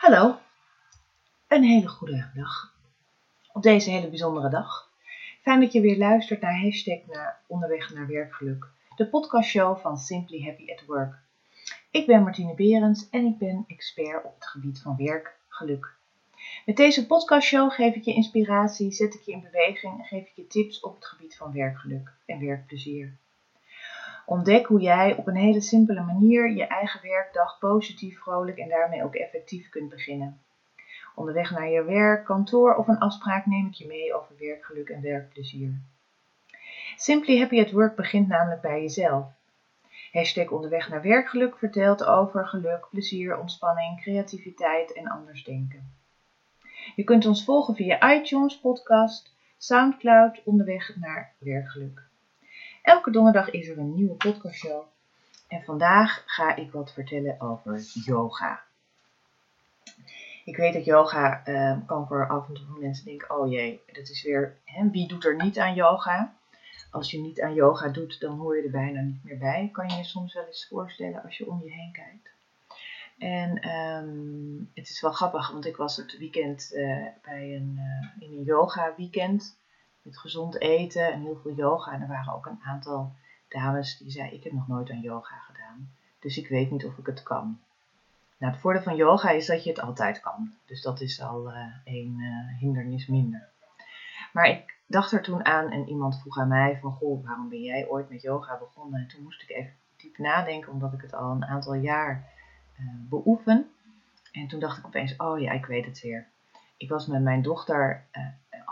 Hallo, een hele goede dag. Op deze hele bijzondere dag. Fijn dat je weer luistert naar hashtag naar onderweg naar werkgeluk. De podcastshow van Simply Happy at Work. Ik ben Martine Berends en ik ben expert op het gebied van werkgeluk. Met deze podcastshow geef ik je inspiratie, zet ik je in beweging en geef ik je tips op het gebied van werkgeluk en werkplezier. Ontdek hoe jij op een hele simpele manier je eigen werkdag positief, vrolijk en daarmee ook effectief kunt beginnen. Onderweg naar je werk, kantoor of een afspraak neem ik je mee over werkgeluk en werkplezier. Simply Happy at Work begint namelijk bij jezelf. Hashtag onderweg naar werkgeluk vertelt over geluk, plezier, ontspanning, creativiteit en anders denken. Je kunt ons volgen via iTunes, podcast, Soundcloud, onderweg naar werkgeluk. Elke donderdag is er een nieuwe podcastshow. En vandaag ga ik wat vertellen over yoga. Ik weet dat yoga uh, kan voor af en toe mensen denken: oh jee, dat is weer. Hè, wie doet er niet aan yoga? Als je niet aan yoga doet, dan hoor je er bijna niet meer bij. Kan je je soms wel eens voorstellen als je om je heen kijkt. En um, het is wel grappig, want ik was het weekend uh, bij een, uh, in een yoga weekend met gezond eten en heel veel yoga. En er waren ook een aantal dames die zeiden: Ik heb nog nooit aan yoga gedaan, dus ik weet niet of ik het kan. Nou, het voordeel van yoga is dat je het altijd kan. Dus dat is al uh, een uh, hindernis minder. Maar ik dacht er toen aan en iemand vroeg aan mij van, goh, waarom ben jij ooit met yoga begonnen? En toen moest ik even diep nadenken, omdat ik het al een aantal jaar uh, beoefen. En toen dacht ik opeens, oh ja, ik weet het weer. Ik was met mijn dochter,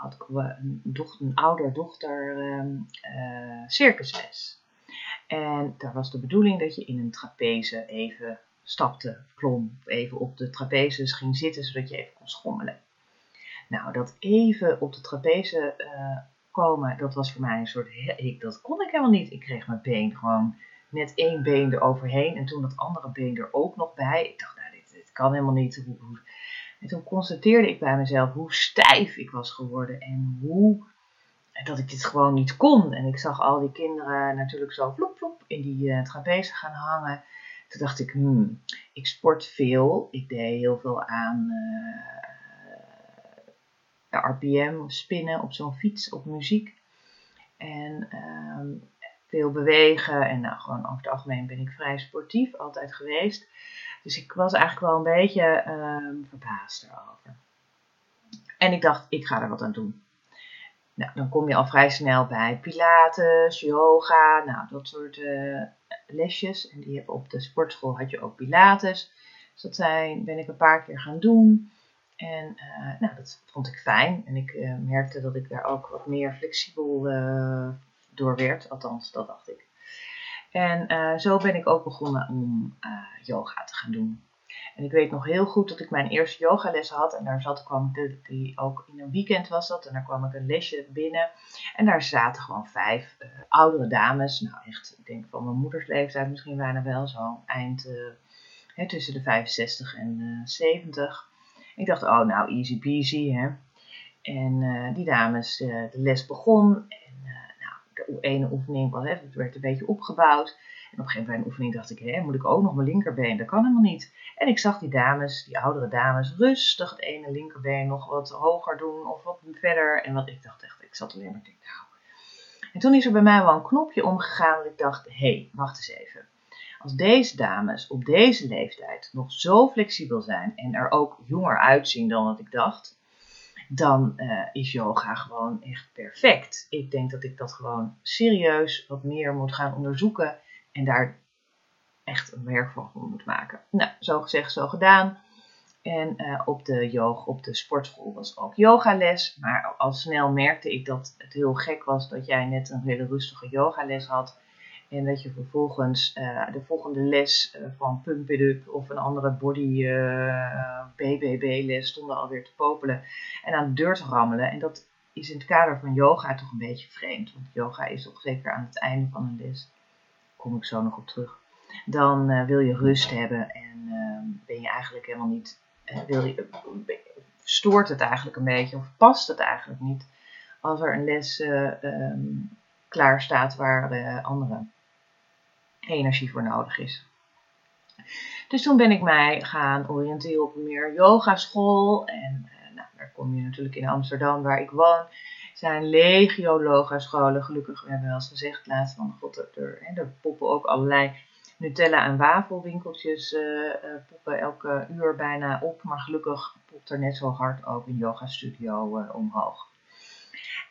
had ik een, dochter, dochter, um, circusles. En daar was de bedoeling dat je in een trapeze even stapte, klom, even op de trapezes ging zitten, zodat je even kon schommelen. Nou, dat even op de trapeze uh, komen, dat was voor mij een soort, ik, dat kon ik helemaal niet. Ik kreeg mijn been gewoon net één been eroverheen en toen dat andere been er ook nog bij. Ik dacht, nou, dit, dit kan helemaal niet. En toen constateerde ik bij mezelf hoe stijf ik was geworden en hoe dat ik dit gewoon niet kon. En ik zag al die kinderen natuurlijk zo vloep vloep in die uh, trapeze gaan hangen. Toen dacht ik, hmm, ik sport veel. Ik deed heel veel aan uh, RPM, spinnen op zo'n fiets, op muziek. En uh, veel bewegen. En nou, gewoon over het algemeen ben ik vrij sportief, altijd geweest. Dus ik was eigenlijk wel een beetje uh, verbaasd erover. En ik dacht, ik ga er wat aan doen. Nou, dan kom je al vrij snel bij Pilates, yoga, nou, dat soort uh, lesjes. En die op de sportschool had je ook Pilates. Dus dat zijn, ben ik een paar keer gaan doen. En uh, nou, dat vond ik fijn. En ik uh, merkte dat ik daar ook wat meer flexibel door werd. Althans, dat dacht ik. En zo ben ik ook begonnen om yoga te gaan doen. En ik weet nog heel goed dat ik mijn eerste yogales had. En daar zat, kwam ik, die ook in een weekend was dat. En daar kwam ik een lesje binnen. En daar zaten gewoon vijf uh, oudere dames. Nou echt, ik denk van mijn moeders leeftijd misschien bijna wel. Zo eind hè, tussen de 65 en uh, 70. Ik dacht, oh nou, easy peasy hè. En die dames, de les begon. En de ene oefening was, hè, het werd een beetje opgebouwd. En op een gegeven moment oefening dacht ik, hé, moet ik ook nog mijn linkerbeen? Dat kan helemaal niet. En ik zag die dames, die oudere dames, rustig het ene linkerbeen nog wat hoger doen of wat verder. En wat ik dacht echt, ik zat alleen maar te nou. En toen is er bij mij wel een knopje omgegaan dat ik dacht, hé, hey, wacht eens even. Als deze dames op deze leeftijd nog zo flexibel zijn en er ook jonger uitzien dan wat ik dacht, dan uh, is yoga gewoon echt perfect. Ik denk dat ik dat gewoon serieus wat meer moet gaan onderzoeken en daar echt een werk van moet maken. Nou, zo gezegd, zo gedaan. En uh, op, de yoga, op de sportschool was ook yogales. Maar al snel merkte ik dat het heel gek was dat jij net een hele rustige yogales had. En dat je vervolgens uh, de volgende les uh, van Pump It Up of een andere body BBB les stonden alweer te popelen. En aan de deur te rammelen. En dat is in het kader van yoga toch een beetje vreemd. Want yoga is toch zeker aan het einde van een les kom ik zo nog op terug. Dan uh, wil je rust hebben en uh, ben je eigenlijk helemaal niet, uh, wil je, stoort het eigenlijk een beetje of past het eigenlijk niet als er een les um, klaar staat waar andere energie voor nodig is. Dus toen ben ik mij gaan oriënteren op een meer yogaschool. En uh, nou, daar kom je natuurlijk in Amsterdam, waar ik woon. zijn legio yogascholen. Gelukkig, we hebben wel eens gezegd laatst van god, er, er, er poppen ook allerlei Nutella en wafelwinkeltjes uh, poppen elke uur bijna op. Maar gelukkig popt er net zo hard ook een yoga studio omhoog.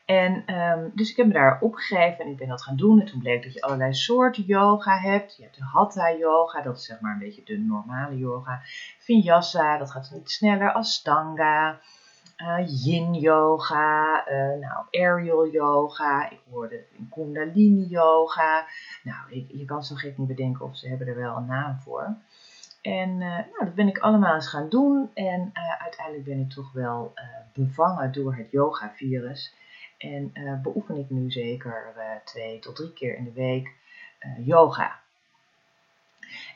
En um, dus ik heb me daar opgegeven en ik ben dat gaan doen. En toen bleek dat je allerlei soorten yoga hebt. Je hebt de Hatha yoga, dat is zeg maar een beetje de normale yoga. Vinyasa, dat gaat iets sneller. Astanga, uh, Yin yoga, uh, nou, aerial yoga. Ik hoorde Kundalini yoga. Nou, je kan zo gek niet bedenken of ze hebben er wel een naam voor. En uh, nou, dat ben ik allemaal eens gaan doen. En uiteindelijk ben ik toch wel bevangen door het yoga-virus. En uh, beoefen ik nu zeker uh, twee tot drie keer in de week uh, yoga.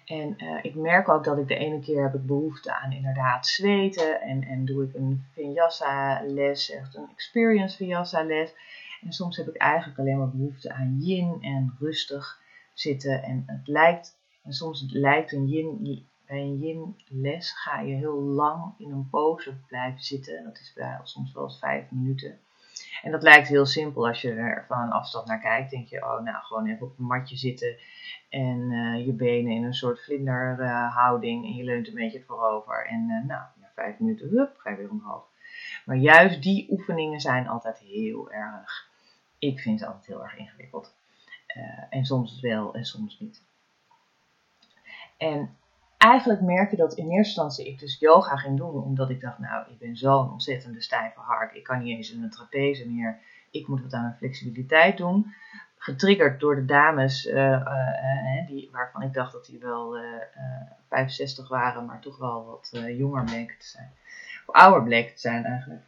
En ik merk ook dat ik de ene keer heb ik behoefte aan inderdaad zweten. En, en doe ik een vinyasa les, echt een experience vinyasa les. En soms heb ik eigenlijk alleen maar behoefte aan yin en rustig zitten. En het lijkt, en soms lijkt een yin, bij een yin les ga je heel lang in een pose blijven zitten. En dat is bij, soms wel eens vijf minuten. En dat lijkt heel simpel als je er van een afstand naar kijkt. Denk je, oh nou, gewoon even op een matje zitten en uh, je benen in een soort vlinderhouding uh, en je leunt een beetje voorover. En uh, nou, na vijf minuten, hup, ga je weer omhoog. Maar juist die oefeningen zijn altijd heel erg, ik vind ze altijd heel erg ingewikkeld. en soms wel en soms niet. En eigenlijk merkte dat in eerste instantie ik dus yoga ging doen, omdat ik dacht, nou, ik ben zo'n ontzettende stijve hart. Ik kan niet eens in een trapeze meer. Ik moet wat aan mijn flexibiliteit doen. Getriggerd door de dames, uh, uh, die, waarvan ik dacht dat die wel 65 waren, maar toch wel wat jonger bleken te zijn. Of ouder bleken te zijn eigenlijk.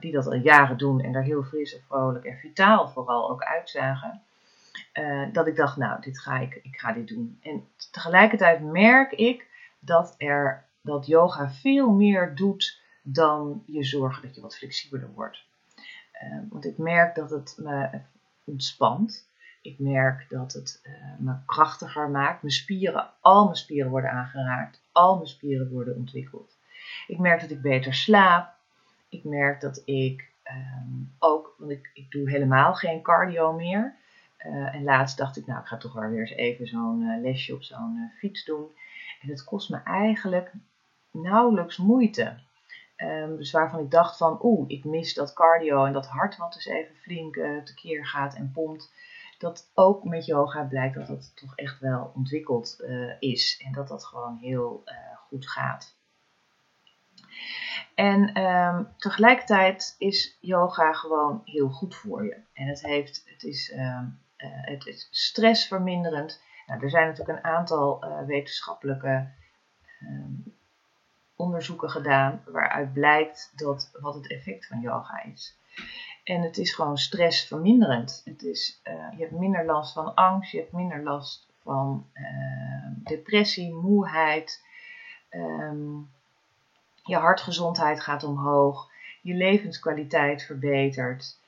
die dat al jaren doen en daar heel fris en vrolijk en vitaal vooral ook uitzagen. Uh, dat ik dacht, nou, dit ga ik, ik ga dit doen. En tegelijkertijd merk ik dat, er, dat yoga veel meer doet dan je zorgen dat je wat flexibeler wordt. Uh, want ik merk dat het me ontspant. Ik merk dat het uh, me krachtiger maakt. Mijn spieren, al mijn spieren worden aangeraakt. Al mijn spieren worden ontwikkeld. Ik merk dat ik beter slaap. Ik merk dat ik um, ook, want ik, ik doe helemaal geen cardio meer. Uh, en laatst dacht ik, nou, ik ga toch wel weer eens even zo'n uh, lesje op zo'n uh, fiets doen. En het kost me eigenlijk nauwelijks moeite. Um, dus waarvan ik dacht van, oeh, ik mis dat cardio en dat hart wat dus even flink tekeer gaat en pompt. Dat ook met yoga blijkt dat dat toch echt wel ontwikkeld is. En dat dat gewoon heel goed gaat. En um, tegelijkertijd is yoga gewoon heel goed voor je. En het, heeft, het is uh, het is stressverminderend. Nou, er zijn natuurlijk een aantal uh, wetenschappelijke um, onderzoeken gedaan waaruit blijkt dat wat het effect van yoga is. En het is gewoon stressverminderend. Het is, uh, je hebt minder last van angst, je hebt minder last van depressie, moeheid. Um, je hartgezondheid gaat omhoog, je levenskwaliteit verbetert.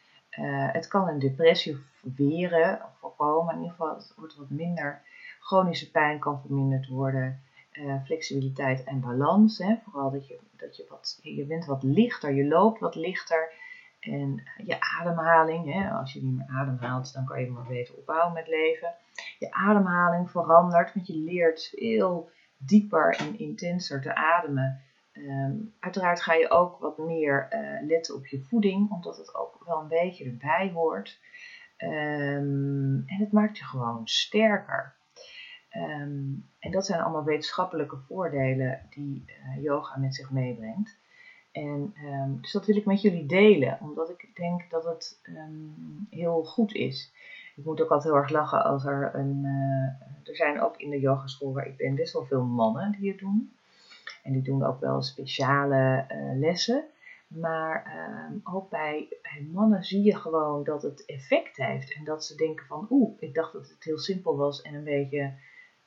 Het kan een depressie weren In ieder geval, het wat minder. Chronische pijn kan verminderd worden. Uh, flexibiliteit en balans. Hè. Vooral dat je, dat je wat, je bent wat lichter, je loopt wat lichter. En je ademhaling, hè, als je niet meer ademhaalt, dan kan je maar beter opbouwen met leven. Je ademhaling verandert, want je leert veel dieper en intenser te ademen. Um, uiteraard ga je ook wat meer uh, letten op je voeding, omdat het ook wel een beetje erbij hoort. Um, en het maakt je gewoon sterker. Um, en dat zijn allemaal wetenschappelijke voordelen die uh, yoga met zich meebrengt. En dus dat wil ik met jullie delen, omdat ik denk dat het heel goed is. Ik moet ook altijd heel erg lachen als er een. Uh, er zijn ook in de yogaschool waar ik ben best wel veel mannen die het doen. En die doen ook wel speciale uh, lessen. Maar uh, ook bij, mannen zie je gewoon dat het effect heeft. En dat ze denken van, oeh, ik dacht dat het heel simpel was en een beetje,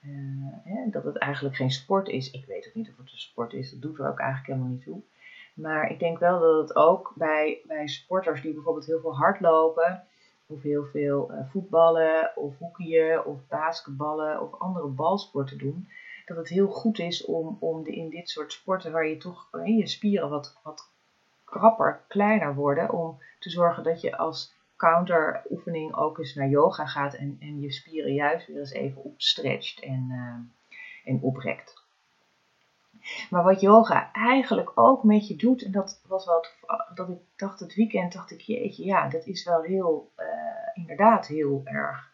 uh, hè, dat het eigenlijk geen sport is. Ik weet ook niet of het een sport is, dat doet er ook eigenlijk helemaal niet toe. Maar ik denk wel dat het ook bij, bij sporters die bijvoorbeeld heel veel hardlopen, of heel veel uh, voetballen, of hockeyen, of basketballen, of andere balsporten doen, dat het heel goed is om, om de, in dit soort sporten waar je toch eh, je spieren wat, wat krapper, kleiner worden, om te zorgen dat je als counteroefening ook eens naar yoga gaat en, en je spieren juist weer eens even opstretcht en, uh, en oprekt. Maar wat yoga eigenlijk ook met je doet, en dat was wat dat ik dacht het weekend, dacht ik, jeetje, ja, dat is wel heel, uh, inderdaad heel erg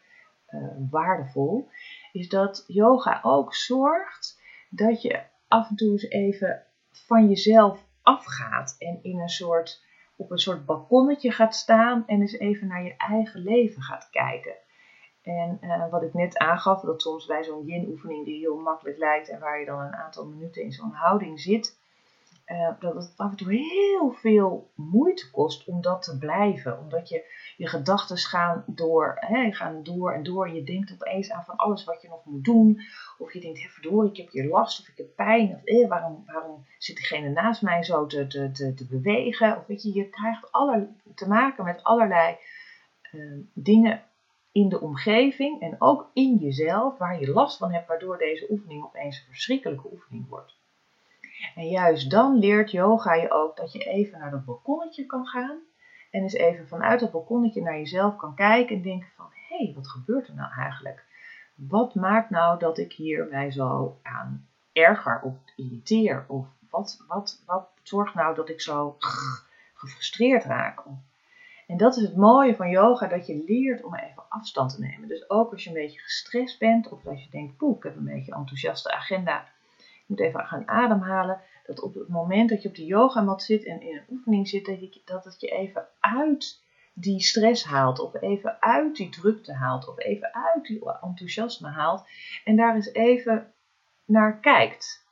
uh, waardevol, is dat yoga ook zorgt dat je af en toe eens even van jezelf afgaat en in een soort, op een soort balkonnetje gaat staan en eens even naar je eigen leven gaat kijken. En uh, wat ik net aangaf, dat soms bij zo'n yin-oefening die heel makkelijk lijkt en waar je dan een aantal minuten in zo'n houding zit, uh, dat het af en toe heel veel moeite kost om dat te blijven. Omdat je, je gedachten gaan door, hè, gaan door en door. Je denkt opeens aan van alles wat je nog moet doen. Of je denkt, verdorie, ik heb hier last of ik heb pijn. Of eh, waarom, waarom zit diegene naast mij zo te, te, te, bewegen? Of weet je, je krijgt aller, te maken met allerlei uh, dingen in de omgeving en ook in jezelf waar je last van hebt, waardoor deze oefening opeens een verschrikkelijke oefening wordt. En juist dan leert yoga je ook dat je even naar dat balkonnetje kan gaan en eens even vanuit dat balkonnetje naar jezelf kan kijken en denken van, hé, hey, wat gebeurt er nou eigenlijk? Wat maakt nou dat ik hier mij zo aan erger of irriteer? Of wat, wat, wat zorgt nou dat ik zo gefrustreerd raak? En dat is het mooie van yoga, dat je leert om even afstand te nemen. Dus ook als je een beetje gestrest bent of als je denkt, poeh, ik heb een beetje een enthousiaste agenda, je moet even gaan ademhalen. Dat op het moment dat je op de yogamat zit en in een oefening zit, dat, dat het je even uit die stress haalt, of even uit die drukte haalt, of even uit die enthousiasme haalt. En daar eens even naar kijkt.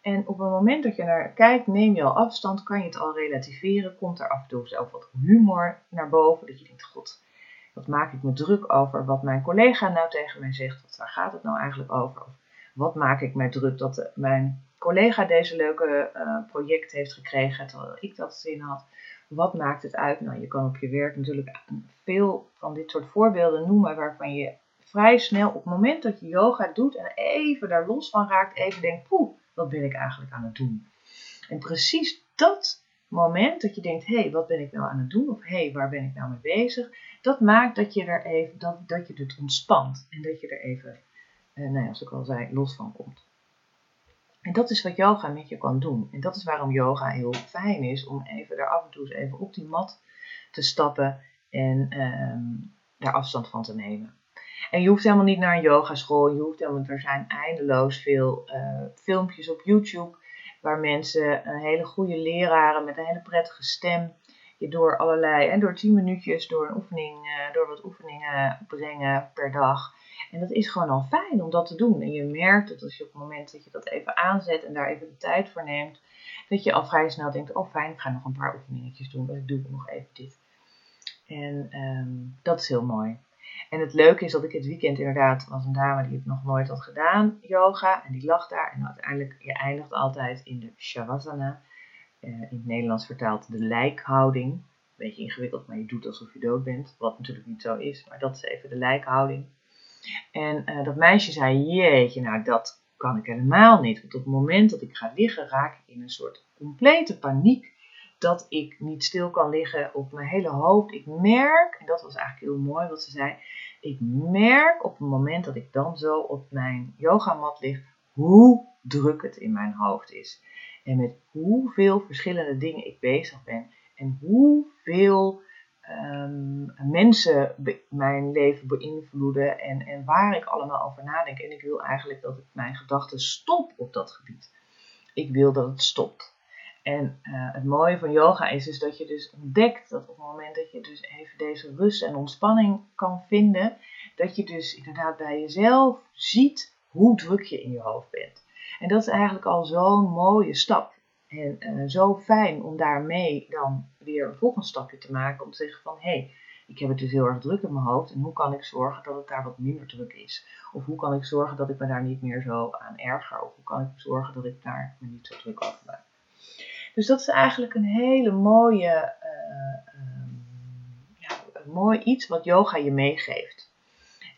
En op het moment dat je naar kijkt, neem je al afstand, kan je het al relativeren, komt er af en toe zelf wat humor naar boven. Dat je denkt, god, wat maak ik me druk over wat mijn collega nou tegen mij zegt? Wat, waar gaat het nou eigenlijk over? Of wat maak ik mij druk dat mijn collega deze leuke uh, project heeft gekregen terwijl ik dat zin had? Wat maakt het uit? Nou, je kan op je werk natuurlijk veel van dit soort voorbeelden noemen waarvan je vrij snel op het moment dat je yoga doet en even daar los van raakt, even denkt, poeh, wat ben ik eigenlijk aan het doen? En precies dat moment dat je denkt, hé, hey, wat ben ik nou aan het doen? Of hé, hey, waar ben ik nou mee bezig? Dat maakt dat je er even, dat, dat je het ontspant en dat je er even, eh, nou ja, zoals ik al zei, los van komt. En dat is wat yoga met je kan doen. En dat is waarom yoga heel fijn is, om even daar af en toe eens even op die mat te stappen en ehm, daar afstand van te nemen. En je hoeft helemaal niet naar een yogaschool. Je hoeft helemaal, er zijn eindeloos veel uh, filmpjes op YouTube waar mensen een hele goede leraren met een hele prettige stem je door allerlei en door 10 minuutjes door een oefening, uh, door wat oefeningen brengen per dag. En dat is gewoon al fijn om dat te doen. En je merkt dat als je op het moment dat je dat even aanzet en daar even de tijd voor neemt, dat je al vrij snel denkt: oh fijn, ik ga nog een paar oefeningetjes doen, dus ik doe nog even dit. En um, dat is heel mooi. En het leuke is dat ik het weekend inderdaad was een dame die het nog nooit had gedaan, yoga. En die lag daar. En uiteindelijk, je eindigt altijd in de shavasana. Uh, in het Nederlands vertaald de lijkhouding. Beetje ingewikkeld, maar je doet alsof je dood bent. Wat natuurlijk niet zo is, maar dat is even de lijkhouding. En uh, dat meisje zei, jeetje, nou dat kan ik helemaal niet. Want op het moment dat ik ga liggen, raak ik in een soort complete paniek dat ik niet stil kan liggen op mijn hele hoofd. Ik merk, en dat was eigenlijk heel mooi wat ze zei, ik merk op het moment dat ik dan zo op mijn yogamat lig, hoe druk het in mijn hoofd is. En met hoeveel verschillende dingen ik bezig ben. En hoeveel um, mensen mijn leven beïnvloeden en, en waar ik allemaal over nadenk. En ik wil eigenlijk dat ik mijn gedachten stop op dat gebied. Ik wil dat het stopt. En uh, het mooie van yoga is dus dat je dus ontdekt dat op het moment dat je dus even deze rust en ontspanning kan vinden, dat je dus inderdaad bij jezelf ziet hoe druk je in je hoofd bent. En dat is eigenlijk al zo'n mooie stap. En uh, zo fijn om daarmee dan weer een volgend stapje te maken. Om te zeggen van, hé, hey, ik heb het dus heel erg druk in mijn hoofd. En hoe kan ik zorgen dat het daar wat minder druk is? Of hoe kan ik zorgen dat ik me daar niet meer zo aan erger? Of hoe kan ik zorgen dat ik daar me niet zo druk over maak? Dus dat is eigenlijk een hele mooie, uh, uh, ja, een mooi iets wat yoga je meegeeft.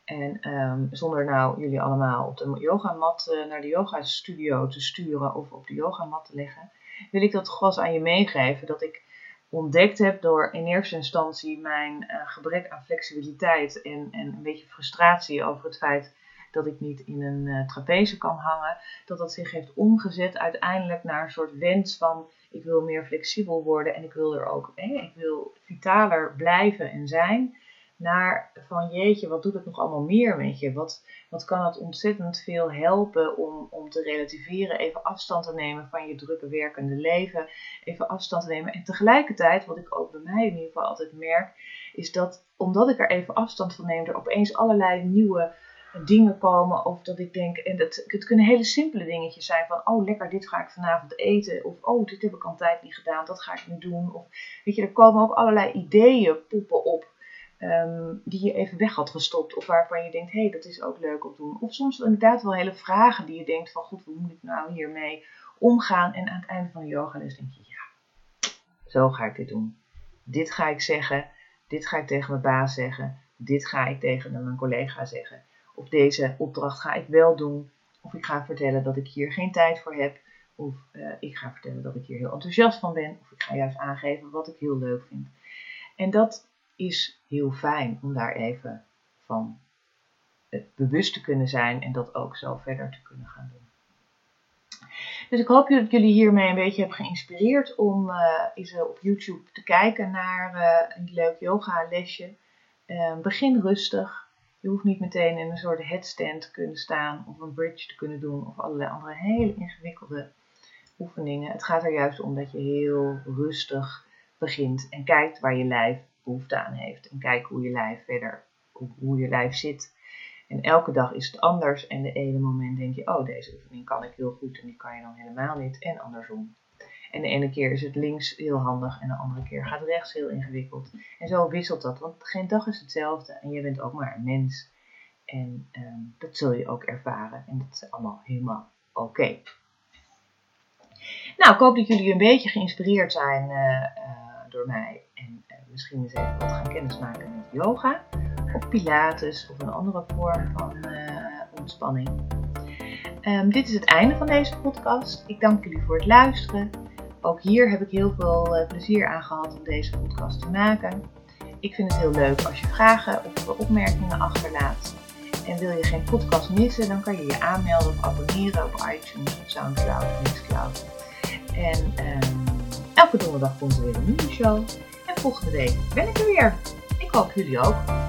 En ehm, zonder nou jullie allemaal op de yogamat uh, naar de yoga studio te sturen of op de yogamat te leggen, wil ik dat gewoon aan je meegeven. Dat ik ontdekt heb door in eerste instantie mijn uh, gebrek aan flexibiliteit en, en een beetje frustratie over het feit dat ik niet in een uh, trapeze kan hangen, dat dat zich heeft omgezet uiteindelijk naar een soort wens van ik wil meer flexibel worden en ik wil er ook, hè, ik wil vitaler blijven en zijn naar van jeetje, wat doet het nog allemaal meer met je? Wat, wat kan het ontzettend veel helpen om, om te relativeren, even afstand te nemen van je drukke werkende leven, even afstand te nemen. En tegelijkertijd, wat ik ook bij mij in ieder geval altijd merk, is dat omdat ik er even afstand van neem, er opeens allerlei nieuwe dingen komen. Of dat ik denk, en dat, het kunnen hele simpele dingetjes zijn van, oh lekker, dit ga ik vanavond eten. Of, oh, dit heb ik al tijd niet gedaan, dat ga ik nu doen. Of, weet je, er komen ook allerlei ideeën poppen op Ehm, die je even weg had gestopt. Of waarvan je denkt, hé, hey, dat is ook leuk om te doen. Of soms inderdaad wel hele vragen die je denkt van, goed, hoe moet ik nou hiermee omgaan? En aan het einde van de yogales denk je, ja, zo ga ik dit doen. Dit ga ik zeggen. Dit ga ik tegen mijn baas zeggen. Dit ga ik tegen mijn collega zeggen. Of deze opdracht ga ik wel doen. Of ik ga vertellen dat ik hier geen tijd voor heb. Of uh, ik ga vertellen dat ik hier heel enthousiast van ben. Of ik ga juist aangeven wat ik heel leuk vind. En dat is heel fijn om daar even van bewust te kunnen zijn en dat ook zo verder te kunnen gaan doen. Dus ik hoop dat jullie hiermee een beetje hebben geïnspireerd om uh, eens op YouTube te kijken naar een leuk yoga lesje. Begin rustig. Je hoeft niet meteen in een soort headstand te kunnen staan of een bridge te kunnen doen of allerlei andere hele ingewikkelde oefeningen. Het gaat er juist om dat je heel rustig begint en kijkt waar je lijf behoefte aan heeft. En kijk hoe je lijf verder, hoe, je lijf zit. En elke dag is het anders. En de ene moment denk je, oh, deze oefening kan ik heel goed en die kan je dan helemaal niet. En andersom. En de ene keer is het links heel handig en de andere keer gaat rechts heel ingewikkeld. En zo wisselt dat, want geen dag is hetzelfde en je bent ook maar een mens. En ehm, dat zul je ook ervaren en dat is allemaal helemaal oké. Nou, ik hoop dat jullie een beetje geïnspireerd zijn uh, uh, door mij misschien eens even wat gaan kennismaken met yoga of pilates of een andere vorm van uh, ontspanning. Um, dit is het einde van deze podcast. Ik dank jullie voor het luisteren. Ook hier heb ik heel veel uh, plezier aan gehad om deze podcast te maken. Ik vind het heel leuk als je vragen of opmerkingen achterlaat. En wil je geen podcast missen, dan kan je je aanmelden of abonneren op iTunes Soundcloud of Mixcloud. En um, elke donderdag komt er weer een nieuwe show volgende week ben ik er weer. Ik hoop jullie ook.